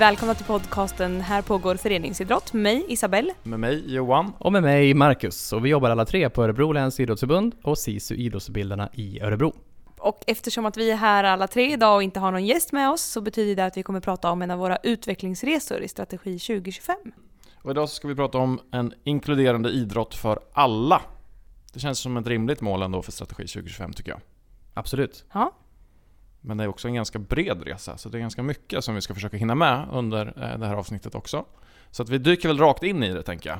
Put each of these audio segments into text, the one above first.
välkomna till podcasten Här pågår föreningsidrott med mig Isabelle. Med mig Johan. Och med mig Marcus. Och vi jobbar alla tre på Örebro läns idrottsförbund och SISU Idrottsutbildarna i Örebro. Och eftersom att vi är här alla tre idag och inte har någon gäst med oss så betyder det att vi kommer prata om en av våra utvecklingsresor i Strategi 2025. Och idag ska vi prata om en inkluderande idrott för alla. Det känns som ett rimligt mål ändå för Strategi 2025 tycker jag. Absolut. Ja. Men det är också en ganska bred resa, så det är ganska mycket som vi ska försöka hinna med under eh, det här avsnittet också. Så att vi dyker väl rakt in i det tänker jag.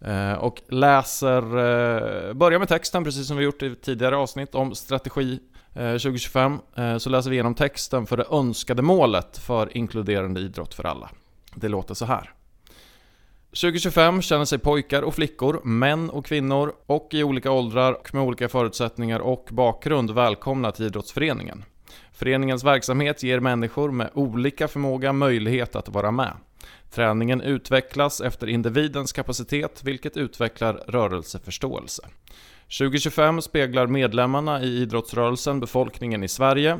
Eh, och läser, eh, börjar med texten precis som vi gjort i tidigare avsnitt om strategi 2025. Så läser vi igenom texten för det önskade målet för inkluderande idrott för alla. Det låter så här. 2025 känner sig pojkar och flickor, män och kvinnor och i olika åldrar och med olika förutsättningar och bakgrund välkomna till idrottsföreningen. Föreningens verksamhet ger människor med olika förmåga möjlighet att vara med. Träningen utvecklas efter individens kapacitet, vilket utvecklar rörelseförståelse. 2025 speglar medlemmarna i idrottsrörelsen befolkningen i Sverige.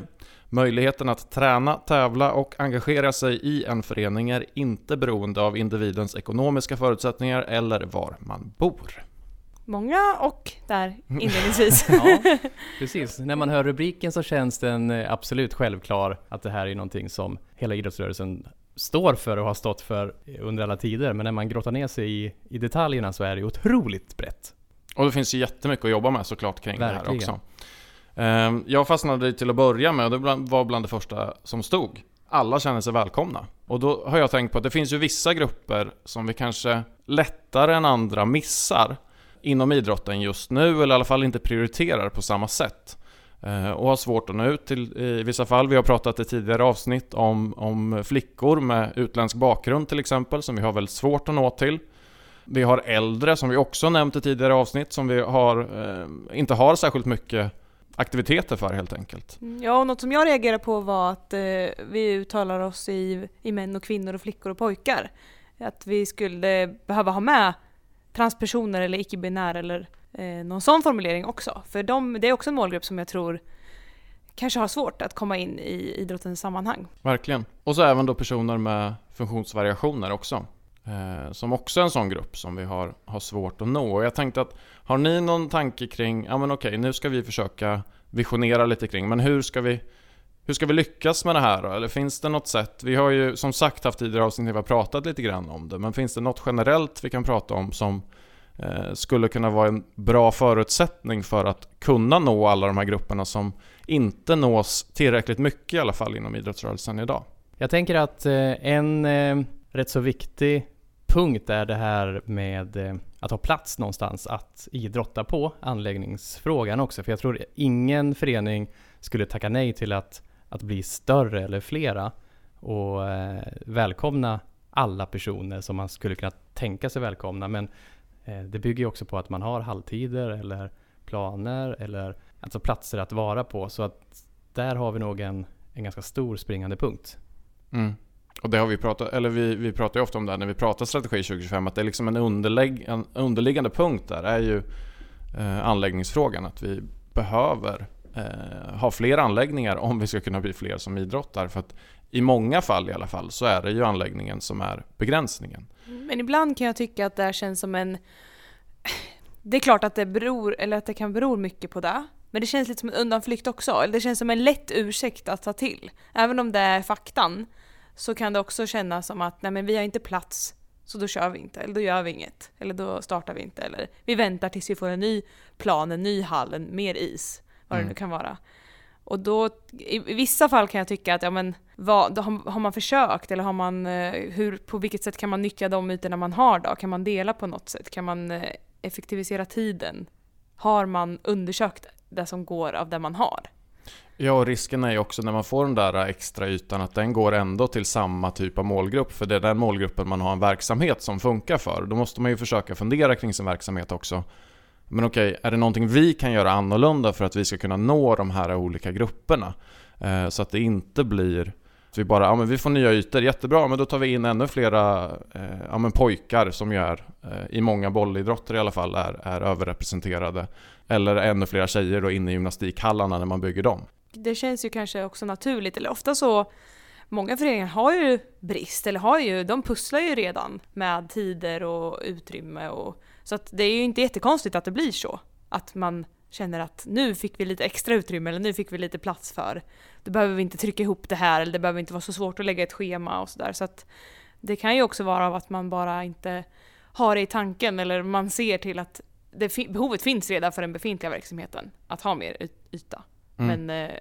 Möjligheten att träna, tävla och engagera sig i en förening är inte beroende av individens ekonomiska förutsättningar eller var man bor. Många och där inledningsvis. ja, precis. När man hör rubriken så känns den eh, absolut självklar att det här är någonting som hela idrottsrörelsen står för och har stått för under alla tider. Men när man grottar ner sig i, i detaljerna så är det otroligt brett. Och det finns ju jättemycket att jobba med såklart kring Verkligen. det här också. Ehm, jag fastnade till att börja med, och det var bland det första som stod. Alla känner sig välkomna. Och då har jag tänkt på att det finns ju vissa grupper som vi kanske lättare än andra missar inom idrotten just nu, eller i alla fall inte prioriterar på samma sätt. Eh, och har svårt att nå ut till i vissa fall. Vi har pratat i tidigare avsnitt om, om flickor med utländsk bakgrund till exempel, som vi har väldigt svårt att nå till. Vi har äldre, som vi också nämnt i tidigare avsnitt, som vi har, eh, inte har särskilt mycket aktiviteter för helt enkelt. Mm, ja, och något som jag reagerade på var att eh, vi uttalar oss i, i män och kvinnor och flickor och pojkar. Att vi skulle behöva ha med transpersoner eller icke-binära eller eh, någon sån formulering också. För de, det är också en målgrupp som jag tror kanske har svårt att komma in i idrottens sammanhang. Verkligen. Och så även då personer med funktionsvariationer också. Eh, som också är en sån grupp som vi har, har svårt att nå. Och jag tänkte att, har ni någon tanke kring, ja men okej, nu ska vi försöka visionera lite kring, men hur ska vi hur ska vi lyckas med det här då? Eller finns det något sätt? Vi har ju som sagt haft tidigare avsnitt där vi har pratat lite grann om det, men finns det något generellt vi kan prata om som eh, skulle kunna vara en bra förutsättning för att kunna nå alla de här grupperna som inte nås tillräckligt mycket i alla fall inom idrottsrörelsen idag? Jag tänker att eh, en eh, rätt så viktig punkt är det här med eh, att ha plats någonstans att idrotta på, anläggningsfrågan också. För jag tror ingen förening skulle tacka nej till att, att bli större eller flera och eh, välkomna alla personer som man skulle kunna tänka sig välkomna. Men eh, det bygger ju också på att man har halvtider eller planer eller alltså platser att vara på. Så att där har vi nog en, en ganska stor springande punkt. Mm. Och det har vi pratat, eller vi, vi pratar ju ofta om det här när vi pratar strategi 2025, att det är liksom en, underlägg, en underliggande punkt där är ju eh, anläggningsfrågan. Att vi behöver eh, ha fler anläggningar om vi ska kunna bli fler som idrottar. För att i många fall i alla fall så är det ju anläggningen som är begränsningen. Men ibland kan jag tycka att det här känns som en... Det är klart att det beror, eller att det kan bero mycket på det. Men det känns lite som en undanflykt också. Eller det känns som en lätt ursäkt att ta till. Även om det är faktan så kan det också kännas som att nej men vi har inte plats så då kör vi inte, eller då gör vi inget, eller då startar vi inte, eller vi väntar tills vi får en ny plan, en ny hall, en mer is, vad mm. det nu kan vara. Och då, i vissa fall kan jag tycka att, ja men, vad, har, har, man försökt, eller har man, eh, hur, på vilket sätt kan man nyttja de ytorna man har då? Kan man dela på något sätt? Kan man eh, effektivisera tiden? Har man undersökt det som går av det man har? Ja, och risken är ju också när man får den där extra ytan att den går ändå till samma typ av målgrupp. För det är den målgruppen man har en verksamhet som funkar för. Då måste man ju försöka fundera kring sin verksamhet också. Men okej, är det någonting vi kan göra annorlunda för att vi ska kunna nå de här olika grupperna? Eh, så att det inte blir att vi bara, ja men vi får nya ytor, jättebra, men då tar vi in ännu flera eh, ja, men pojkar som ju är, eh, i många bollidrotter i alla fall, är, är överrepresenterade. Eller ännu flera tjejer då inne i gymnastikhallarna när man bygger dem det känns ju kanske också naturligt, eller ofta så många föreningar har ju brist, eller har ju, de pusslar ju redan med tider och utrymme och så att det är ju inte jättekonstigt att det blir så. Att man känner att nu fick vi lite extra utrymme eller nu fick vi lite plats för. Då behöver vi inte trycka ihop det här eller det behöver inte vara så svårt att lägga ett schema och sådär. Så att det kan ju också vara av att man bara inte har det i tanken eller man ser till att det, behovet finns redan för den befintliga verksamheten att ha mer yta. Mm. Men eh,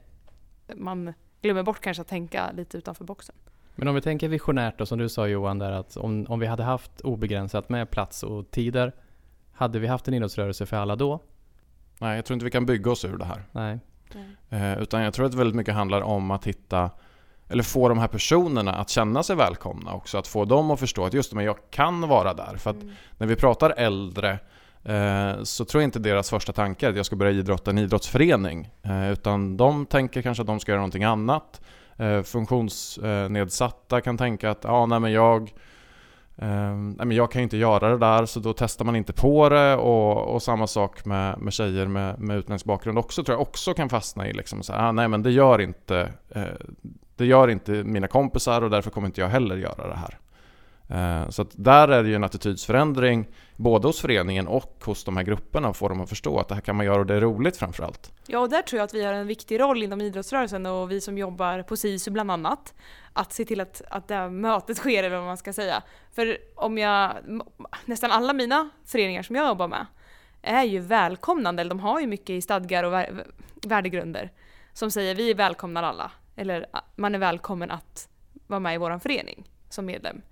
man glömmer bort kanske att tänka lite utanför boxen. Men om vi tänker visionärt då, som du sa Johan, där att om, om vi hade haft obegränsat med plats och tider, hade vi haft en idrottsrörelse för alla då? Nej, jag tror inte vi kan bygga oss ur det här. Nej. Eh, utan jag tror att det väldigt mycket handlar om att hitta eller få de här personerna att känna sig välkomna också. Att få dem att förstå att just men jag kan vara där. För att mm. när vi pratar äldre eh, så tror jag inte deras första tanke är att jag ska börja idrotta en idrottsförening. Eh, utan de tänker kanske att de ska göra någonting annat. Eh, funktionsnedsatta kan tänka att ja, nej, men jag Ehm, men jag kan ju inte göra det där så då testar man inte på det och, och samma sak med, med tjejer med, med utländsk bakgrund också tror jag också kan fastna i liksom så här, ah, nej men det gör inte eh, det gör inte mina kompisar och därför kommer inte jag heller göra det här. Eh, så att där är det ju en attitydsförändring både hos föreningen och hos de här grupperna får få dem att förstå att det här kan man göra och det är roligt framförallt. Ja, och där tror jag att vi har en viktig roll inom idrottsrörelsen och vi som jobbar på SISU bland annat. Att se till att, att det här mötet sker eller vad man ska säga. För om jag, nästan alla mina föreningar som jag jobbar med är ju välkomnande, eller de har ju mycket i stadgar och värdegrunder som säger vi välkomnar alla. Eller man är välkommen att vara med i vår förening som medlem.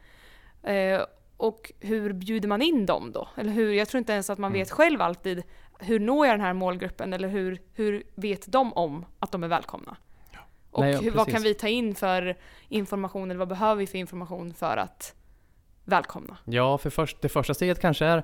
Eh, och hur bjuder man in dem då? Eller hur, jag tror inte ens att man mm. vet själv alltid hur når jag den här målgruppen eller hur, hur vet de om att de är välkomna? Ja. Och Nej, ja, hur, vad kan vi ta in för information eller vad behöver vi för information för att välkomna? Ja, för först, det första steget kanske är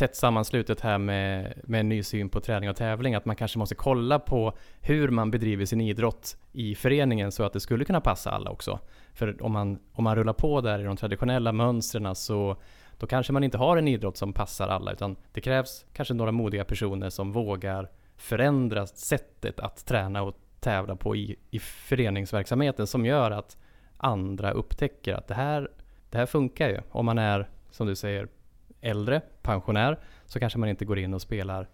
tätt sammanslutet här med, med en ny syn på träning och tävling. Att man kanske måste kolla på hur man bedriver sin idrott i föreningen så att det skulle kunna passa alla också. För om man, om man rullar på där i de traditionella mönstren så då kanske man inte har en idrott som passar alla utan det krävs kanske några modiga personer som vågar förändra sättet att träna och tävla på i, i föreningsverksamheten som gör att andra upptäcker att det här, det här funkar ju. Om man är, som du säger, äldre, pensionär, så kanske man inte går in och spelar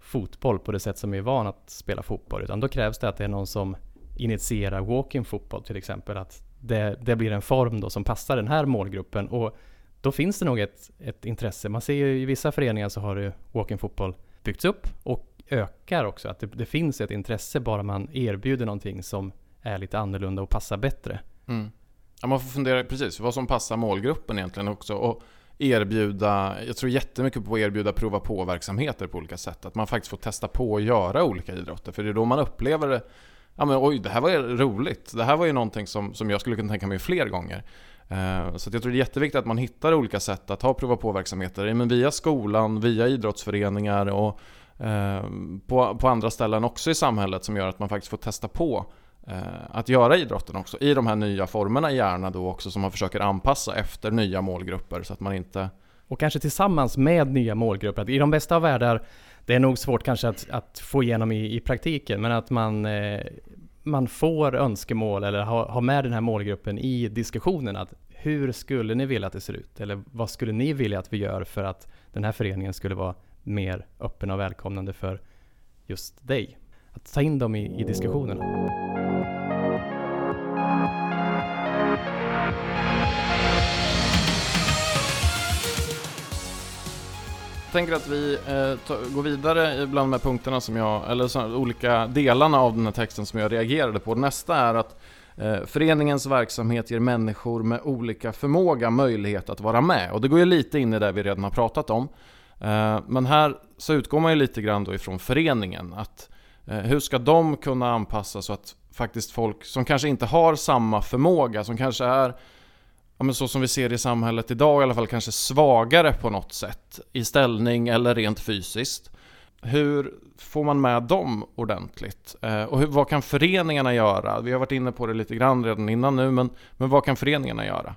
fotboll på det sätt som vi är van att spela fotboll. Utan då krävs det att det är någon som initierar walking fotboll till exempel. Att det, det, blir en form då som passar den här målgruppen. Och då finns det nog ett, ett intresse. Man ser ju i vissa föreningar så har walking fotboll byggts upp och ökar också. Att det, det, finns ett intresse bara man erbjuder någonting som är lite annorlunda och passar bättre. Mm. Ja, man får fundera precis vad som passar målgruppen egentligen också. Och erbjuda, jag tror jättemycket på att erbjuda prova på-verksamheter på olika sätt. Att man faktiskt får testa på att göra olika idrotter. För det är då man upplever det, ja men oj, det här var roligt. Det här var ju någonting som, som jag skulle kunna tänka mig fler gånger. Eh, så jag tror det är jätteviktigt att man hittar olika sätt att ha prova på-verksamheter. Men via skolan, via idrottsföreningar och eh, på, på andra ställen också i samhället som gör att man faktiskt får testa på Eh, att göra idrotten också i de här nya formerna gärna då också som man försöker anpassa efter nya målgrupper så att man inte och kanske tillsammans med nya målgrupper. Att I de bästa av världar, det är nog svårt kanske att, att få igenom i, i praktiken, men att man, eh, man får önskemål eller har ha med den här målgruppen i diskussionen. Att hur skulle ni vilja att det ser ut? Eller vad skulle ni vilja att vi gör för att den här föreningen skulle vara mer öppen och välkomnande för just dig? Att ta in dem i, i diskussionerna. Tänker att vi eh, går vidare bland de här punkterna som jag, eller så, olika delarna av den här texten som jag reagerade på. Nästa är att eh, föreningens verksamhet ger människor med olika förmåga möjlighet att vara med. Och det går ju lite in i det vi redan har pratat om. Eh, men här så utgår man ju lite grann då ifrån föreningen. Att eh, hur ska de kunna anpassa så att faktiskt folk som kanske inte har samma förmåga, som kanske är ja, men så som vi ser i samhället idag i alla fall, kanske svagare på något sätt i ställning eller rent fysiskt. Hur får man med dem ordentligt? Eh, och hur, vad kan föreningarna göra? Vi har varit inne på det lite grann redan innan nu, men, men vad kan föreningarna göra?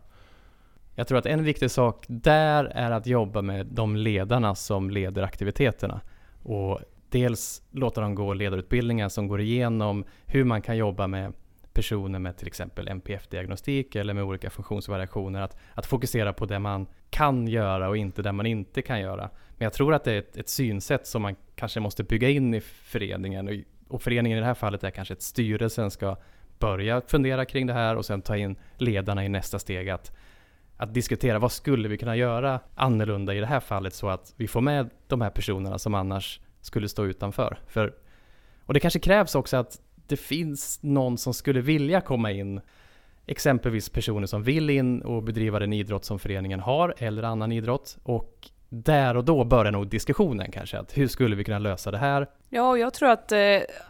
Jag tror att en viktig sak där är att jobba med de ledarna som leder aktiviteterna. Och dels låta dem gå ledarutbildningar som går igenom hur man kan jobba med personer med till exempel NPF-diagnostik eller med olika funktionsvariationer att, att fokusera på det man kan göra och inte det man inte kan göra. Men jag tror att det är ett, ett synsätt som man kanske måste bygga in i föreningen och, och föreningen i det här fallet är kanske att styrelsen ska börja fundera kring det här och sen ta in ledarna i nästa steg att, att diskutera vad skulle vi kunna göra annorlunda i det här fallet så att vi får med de här personerna som annars skulle stå utanför. För, och det kanske krävs också att det finns någon som skulle vilja komma in. Exempelvis personer som vill in och bedriva den idrott som föreningen har eller annan idrott. Och där och då börjar nog diskussionen kanske. Att hur skulle vi kunna lösa det här? Ja, och jag tror att eh,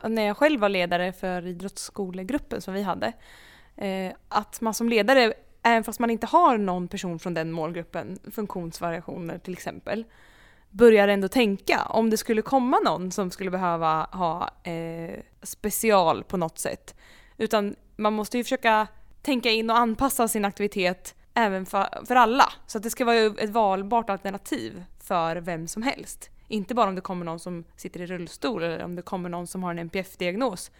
när jag själv var ledare för idrottsskolegruppen som vi hade, eh, att man som ledare, även fast man inte har någon person från den målgruppen, funktionsvariationer till exempel, börjar ändå tänka om det skulle komma någon som skulle behöva ha eh, special på något sätt. Utan man måste ju försöka tänka in och anpassa sin aktivitet även för, för alla. Så att det ska vara ett valbart alternativ för vem som helst. Inte bara om det kommer någon som sitter i rullstol eller om det kommer någon som har en NPF-diagnos.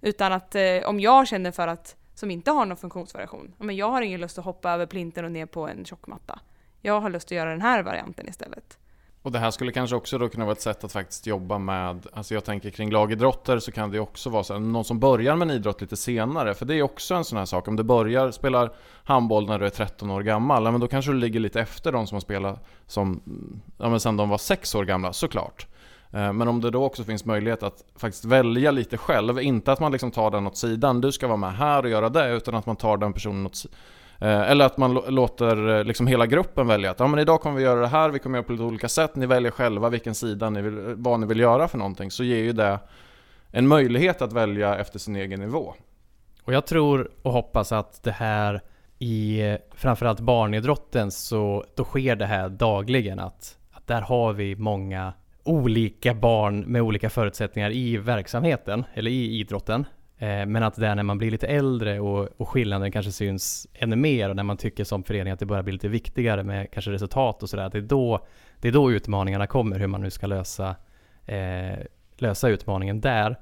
Utan att eh, om jag känner för att, som inte har någon funktionsvariation, men jag har ingen lust att hoppa över plinten och ner på en tjockmatta. Jag har lust att göra den här varianten istället. Och det här skulle kanske också då kunna vara ett sätt att faktiskt jobba med, alltså jag tänker kring lagidrotter så kan det också vara så här, någon som börjar med en idrott lite senare, för det är också en sån här sak, om du börjar spela handboll när du är 13 år gammal, men då kanske du ligger lite efter de som har spelat som, ja men sen de var 6 år gamla, såklart. Eh, men om det då också finns möjlighet att faktiskt välja lite själv, inte att man liksom tar den åt sidan, du ska vara med här och göra det, utan att man tar den personen åt sidan Eh, eller att man låter eh, liksom hela gruppen välja att ja, men idag kommer vi göra det här, vi kommer göra på lite olika sätt, ni väljer själva vilken sida ni vill, eh, vad ni vill göra för någonting. Så ger ju det en möjlighet att välja efter sin egen nivå. Och jag tror och hoppas att det här i framförallt barnidrotten så då sker det här dagligen att, att där har vi många olika barn med olika förutsättningar i verksamheten eller i idrotten. Eh, men att det är när man blir lite äldre och, och skillnaden kanske syns ännu mer och när man tycker som förening att det börjar bli lite viktigare med kanske resultat och sådär. Det, är då, det är då utmaningarna kommer, hur man nu ska lösa, eh, lösa utmaningen där.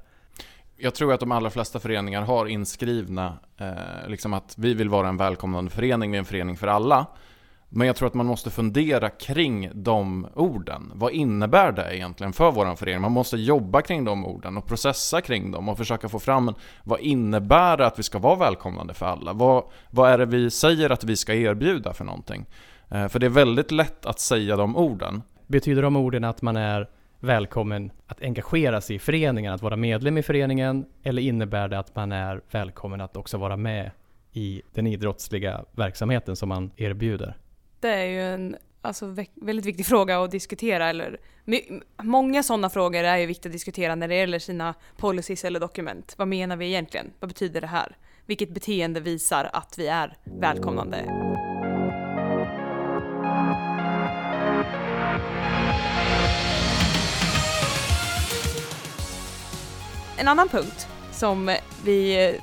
Jag tror att de allra flesta föreningar har inskrivna eh, liksom att vi vill vara en välkomnande förening, vi är en förening för alla. Men jag tror att man måste fundera kring de orden. Vad innebär det egentligen för vår förening? Man måste jobba kring de orden och processa kring dem och försöka få fram vad innebär det att vi ska vara välkomnande för alla? Vad, vad är det vi säger att vi ska erbjuda för någonting? Eh, för det är väldigt lätt att säga de orden. Betyder de orden att man är välkommen att engagera sig i föreningen, att vara medlem i föreningen? Eller innebär det att man är välkommen att också vara med i den idrottsliga verksamheten som man erbjuder? Det är ju en alltså, väldigt viktig fråga att diskutera. Eller, många sådana frågor är ju viktiga att diskutera när det gäller sina policies eller dokument. Vad menar vi egentligen? Vad betyder det här? Vilket beteende visar att vi är välkomnande? En annan punkt som vi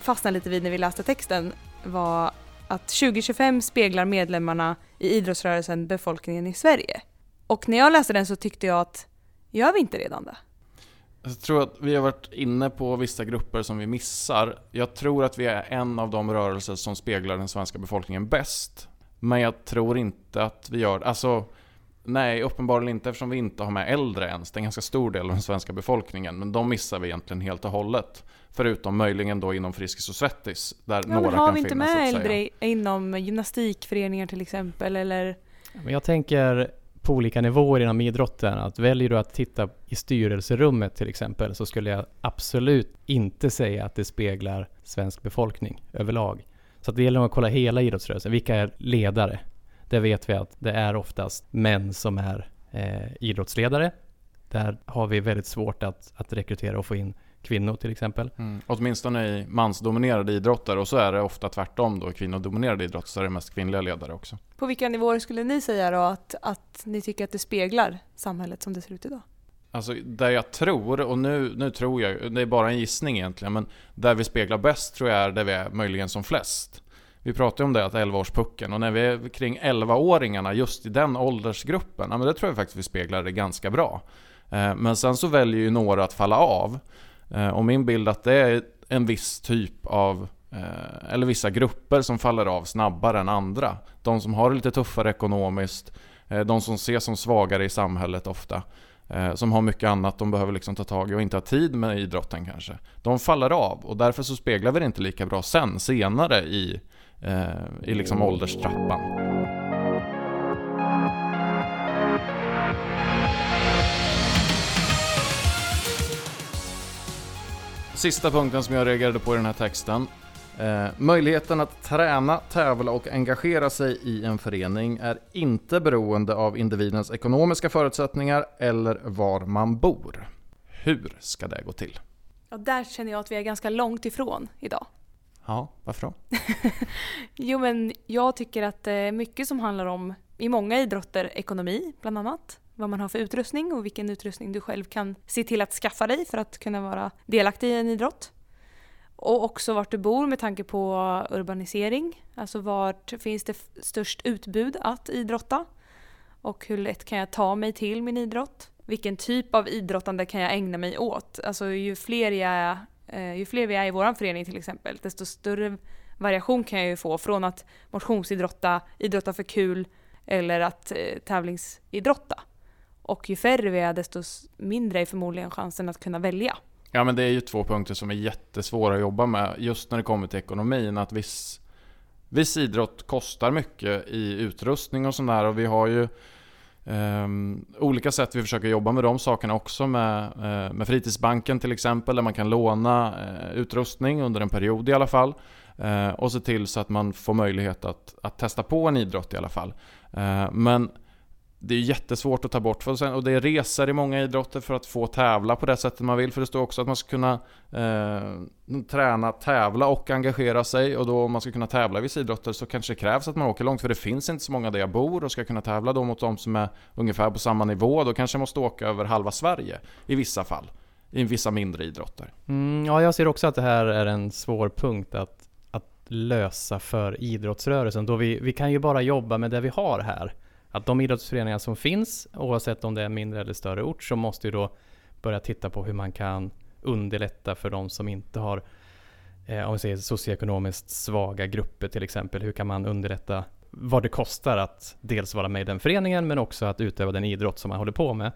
fastnade lite vid när vi läste texten var att 2025 speglar medlemmarna i idrottsrörelsen befolkningen i Sverige. Och när jag läste den så tyckte jag att, gör vi inte redan det? Jag tror att vi har varit inne på vissa grupper som vi missar. Jag tror att vi är en av de rörelser som speglar den svenska befolkningen bäst. Men jag tror inte att vi gör Alltså, nej, uppenbarligen inte eftersom vi inte har med äldre ens. Det är en ganska stor del av den svenska befolkningen. Men de missar vi egentligen helt och hållet. Förutom möjligen då inom Friskis och Svettis, där ja, några kan finnas har vi inte med äldre inom gymnastikföreningar till exempel, eller? Men jag tänker på olika nivåer inom idrotten, att väljer du att titta i styrelserummet till exempel, så skulle jag absolut inte säga att det speglar svensk befolkning överlag. Så det gäller att kolla hela idrottsrörelsen. Vilka är ledare? Där vet vi att det är oftast män som är eh, idrottsledare. Där har vi väldigt svårt att, att rekrytera och få in kvinnor till exempel. Mm. Åtminstone i mansdominerade idrotter och så är det ofta tvärtom då. I kvinnodominerade idrotter så är det mest kvinnliga ledare också. På vilka nivåer skulle ni säga då att, att ni tycker att det speglar samhället som det ser ut idag? Alltså där jag tror, och nu, nu tror jag, det är bara en gissning egentligen, men där vi speglar bäst tror jag är där vi är möjligen som flest. Vi pratar ju om det, att 11-årspucken, och när vi är kring 11-åringarna, just i den åldersgruppen, ja men det tror jag faktiskt vi speglar det ganska bra. Eh, men sen så väljer ju några att falla av. Eh, och min bild att det är en viss typ av eh, eller vissa grupper som faller av snabbare än andra. De som har det lite tuffare ekonomiskt, de som ses som svagare i samhället ofta, som har mycket annat de behöver liksom ta tag i och inte har tid med idrotten kanske. De faller av och därför så speglar vi det inte lika bra sen, senare i, Eh, i liksom ålderstrappan. Sista punkten som jag reagerade på i den här texten. Eh, möjligheten att träna, tävla och engagera sig i en förening är inte beroende av individens ekonomiska förutsättningar eller var man bor. Hur ska det gå till? Ja, där känner jag att vi är ganska långt ifrån idag. Ja, varför då? jo, men jag tycker att det är mycket som handlar om, i många idrotter, ekonomi bland annat vad man har för utrustning och vilken utrustning du själv kan se till att skaffa dig för att kunna vara delaktig i en idrott. Och också vart du bor med tanke på urbanisering. Alltså vart finns det störst utbud att idrotta? Och hur lätt kan jag ta mig till min idrott? Vilken typ av idrottande kan jag ägna mig åt? Alltså ju fler, jag är, Eh, ju fler vi är i vår förening till exempel, desto större variation kan jag ju få från att motionsidrotta, idrotta för kul eller att eh, tävlingsidrotta. Och ju färre vi är desto mindre är förmodligen chansen att kunna välja. Ja men det är ju två punkter som är jättesvåra att jobba med just när det kommer till ekonomin. Att viss, viss idrott kostar mycket i utrustning och sådär och vi har ju Um, olika sätt vi försöker jobba med de sakerna också med, uh, med Fritidsbanken till exempel där man kan låna uh, utrustning under en period i alla fall uh, och se till så att man får möjlighet att, att testa på en idrott i alla fall. men det är jättesvårt att ta bort. Och det är resor i många idrotter för att få tävla på det sättet man vill. För det står också att man ska kunna eh, träna, tävla och engagera sig. Och då om man ska kunna tävla i vissa idrotter så kanske det krävs att man åker långt. För det finns inte så många där jag bor och ska kunna tävla då mot de som är ungefär på samma nivå. Då kanske jag måste åka över halva Sverige i vissa fall. I vissa mindre idrotter. Mm, ja, jag ser också att det här är en svår punkt att, att lösa för idrottsrörelsen. Då vi, vi kan ju bara jobba med det vi har här att de idrottsföreningar som finns, oavsett om det är en mindre eller större ort, så måste ju då börja titta på hur man kan underlätta för de som inte har eh, om vi säger socioekonomiskt svaga grupper till exempel. Hur kan man underlätta vad det kostar att dels vara med i den föreningen men också att utöva den idrott som man håller på med.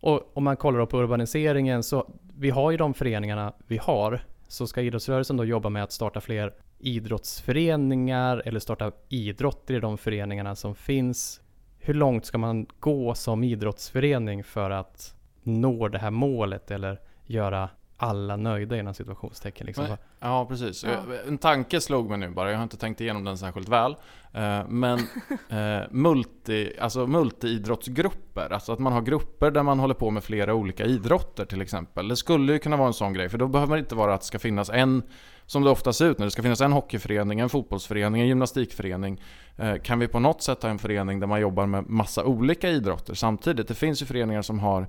Och om man kollar på urbaniseringen så vi har ju de föreningarna vi har. Så ska idrottsrörelsen då jobba med att starta fler idrottsföreningar eller starta idrotter i de föreningarna som finns hur långt ska man gå som idrottsförening för att nå det här målet eller göra alla nöjda inom situationstecken. Liksom. ja, precis. Ja. En tanke slog mig nu bara, jag har inte tänkt igenom den särskilt väl. Eh, men eh, multi, alltså multiidrottsgrupper, alltså att man har grupper där man håller på med flera olika idrotter till exempel. Det skulle ju kunna vara en sån grej, för då behöver det inte vara att det ska finnas en, som det ofta ser ut nu, det ska finnas en hockeyförening, en fotbollsförening, en gymnastikförening. Eh, kan vi på något sätt ha en förening där man jobbar med massa olika idrotter samtidigt? Det finns ju föreningar som har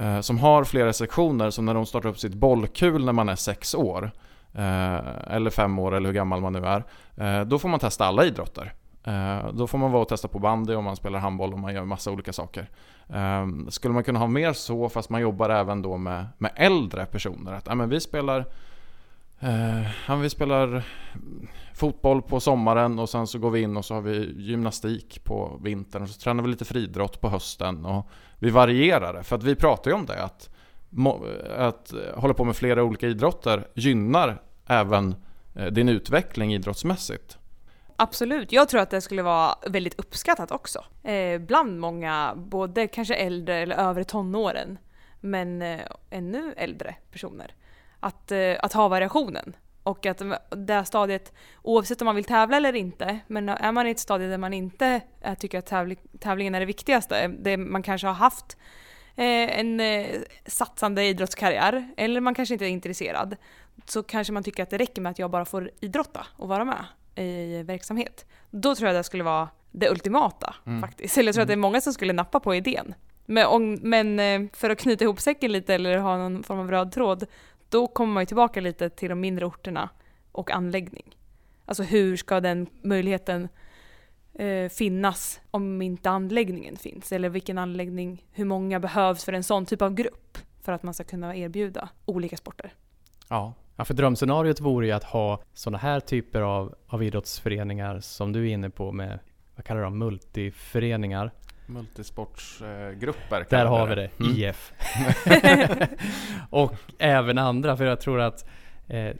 Eh, som har flera sektioner som när de startar upp sitt bollkul när man är sex år eh, eller fem år eller hur gammal man nu är. Eh, då får man testa alla idrotter. Eh, då får man vara och testa på bandy om man spelar handboll och man gör massa olika saker. Eh, skulle man kunna ha mer så fast man jobbar även då med, med äldre personer? Att ja, men vi spelar Eh, vi spelar fotboll på sommaren och sen så går vi in och så har vi gymnastik på vintern och så tränar vi lite friidrott på hösten. Och vi varierar det. För att vi pratar ju om det, att, att eh, hålla på med flera olika idrotter gynnar även eh, din utveckling idrottsmässigt. Absolut, jag tror att det skulle vara väldigt uppskattat också. Eh, bland många, både kanske äldre eller övre tonåren, men eh, ännu äldre personer. Att, eh, att ha variationen. Och att det stadiet, oavsett om man vill tävla eller inte, men är man i ett stadie där man inte äh, tycker att tävling, tävlingen är det viktigaste, det, man kanske har haft eh, en eh, satsande idrottskarriär, eller man kanske inte är intresserad, så kanske man tycker att det räcker med att jag bara får idrotta och vara med i verksamhet. Då tror jag det skulle vara det ultimata mm. faktiskt. Eller jag tror mm. att det är många som skulle nappa på idén. Men, om, men eh, för att knyta ihop säcken lite eller ha någon form av röd tråd då kommer man ju tillbaka lite till de mindre orterna och anläggning. Alltså hur ska den möjligheten eh, finnas om inte anläggningen finns? Eller vilken anläggning, hur många behövs för en sån typ av grupp för att man ska kunna erbjuda olika sporter? Ja, Ja, för drömscenariot vore ju att ha sådana här typer av, av idrottsföreningar som du är inne på med, vad kallar de, multiföreningar. Multisportsgrupper. Där har vi det, Mm. IF. och även andra, för jag tror att eh,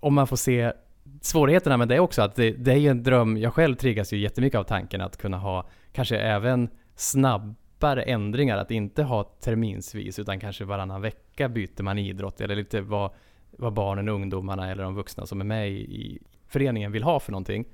om man får se svårigheterna med det också, att det, det är ju en dröm, jag själv triggas ju jättemycket av tanken att kunna ha kanske även snabbare ändringar, att inte ha terminsvis utan kanske varannan vecka byter man idrott eller lite vad, vad barnen, ungdomarna eller de vuxna som är med i, i föreningen vill ha för någonting.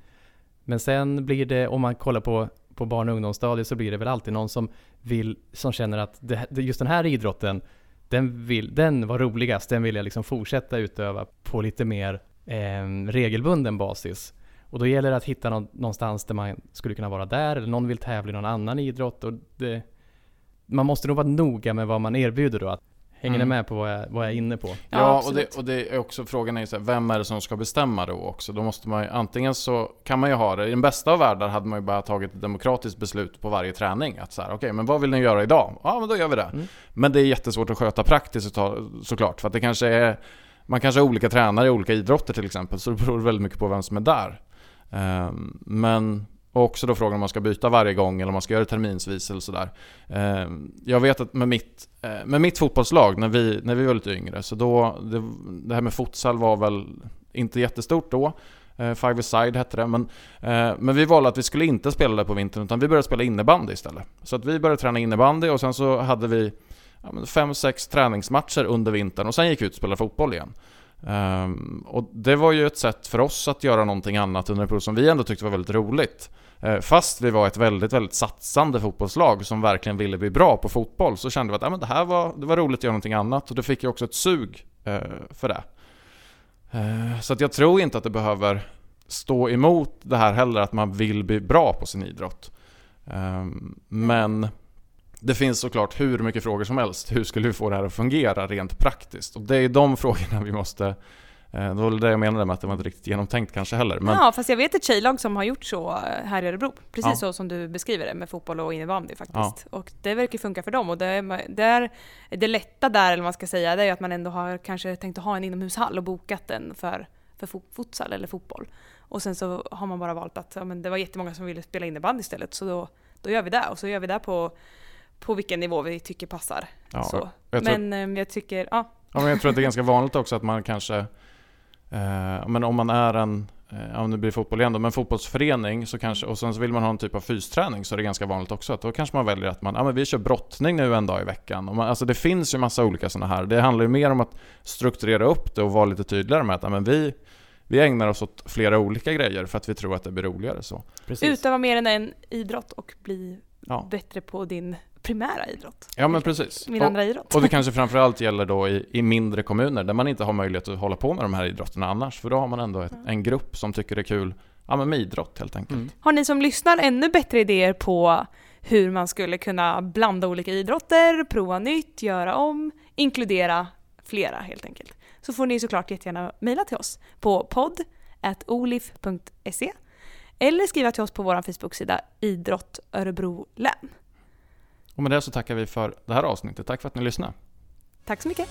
Men sen blir det, om man kollar på, på barn och ungdomsstadiet så blir det väl alltid någon som vill, som känner att det, just den här idrotten, den, vill, den var roligast, den vill jag liksom fortsätta utöva på lite mer eh, regelbunden basis. Och då gäller det att hitta någonstans där man skulle kunna vara där, eller någon vill tävla i någon annan idrott. Och det, man måste nog vara noga med vad man erbjuder då. Att, hänger Mm. ni med på vad jag, vad jag är inne på? Ja, Ja, och, det, och det är också frågan är ju så här, vem är det som ska bestämma då också? Då måste man ju, antingen så kan man ju ha det, i den bästa av världar hade man ju bara tagit ett demokratiskt beslut på varje träning. Att så här, okej, men vad vill ni göra idag? Ja, men då gör vi det. Mm. Men det är jättesvårt att sköta praktiskt så- såklart, för att det kanske är, man kanske har olika tränare i olika idrotter till exempel, så det beror väldigt mycket på vem som är där. Ehm, men och också då frågan om man ska byta varje gång eller om man ska göra det terminsvis eller sådär. Ehm, jag vet att med mitt, eh, med mitt fotbollslag, när vi, när vi var lite yngre, så då, det, det här med futsal var väl inte jättestort då. Eh, Five side hette det, men, eh, men vi valde att vi skulle inte spela det på vintern utan vi började spela innebandy istället. Så att vi började träna innebandy och sen så hade vi ja, men fem, sex träningsmatcher under vintern och sen gick vi ut och spelade fotboll igen. Ehm, och det var ju ett sätt för oss att göra någonting annat under en period som vi ändå tyckte var väldigt roligt. Eh, fast vi var ett väldigt, väldigt satsande fotbollslag som verkligen ville bli bra på fotboll så kände vi att ja, men det här var, det var roligt att göra någonting annat och då fick jag också ett sug eh, för det. Eh, så att jag tror inte att det behöver stå emot det här heller att man vill bli bra på sin idrott. Ehm, men det finns såklart hur mycket frågor som helst. Hur skulle vi få det här att fungera rent praktiskt? Och det är de frågorna vi måste eh, Det var väl det jag menade med att det var inte riktigt genomtänkt kanske heller. Men, Ja, fast jag vet ett tjejlag som har gjort så här i Örebro. Precis Ja. så som du beskriver det med fotboll och innebandy faktiskt. Och det verkar funka för dem. Och det, är- det, lätta där, eller vad man ska säga, det är att man ändå har kanske tänkt att ha en inomhushall och bokat den för, för futsal eller fotboll. Och sen så har man bara valt att ja, men det var jättemånga som ville spela innebandy istället, så då, då gör vi det. Och så gör vi det på, på vilken nivå vi tycker passar. ja, så. jag tror Men eh, jag tycker, ja, Ja, men jag tror att det är ganska vanligt också att man kanske, men om man är en, eh, ja om det blir fotboll igen då, men fotbollsförening så kanske, och sen så vill man ha en typ av fysträning så är det ganska vanligt också att då kanske man väljer att man, ja men vi kör brottning nu en dag i veckan. Och man, alltså det finns ju massa olika sådana här. Det handlar ju mer om att strukturera upp det och vara lite tydligare med att ja, men vi, vi ägnar oss åt flera olika grejer för att vi tror att det blir roligare så. Precis. utöva mer än en idrott och bli Ja, bättre på din primära idrott. ja men precis. Min Och- andra idrott. Och det kanske framförallt gäller då i, i mindre kommuner där man inte har möjlighet att hålla på med de här idrotterna annars. För då har man ändå ett, en grupp som tycker det är kul ja, men med idrott helt enkelt. Mm. Har ni som lyssnar ännu bättre idéer på hur man skulle kunna blanda olika idrotter, prova nytt, göra om, inkludera flera helt enkelt. Så får ni såklart jättegärna mejla till oss på podd.olif.se eller skriva till oss på vår Facebook-sida Idrott Örebro län. Och med det så tackar vi för det här avsnittet. Tack för att ni lyssnade. Tack så mycket!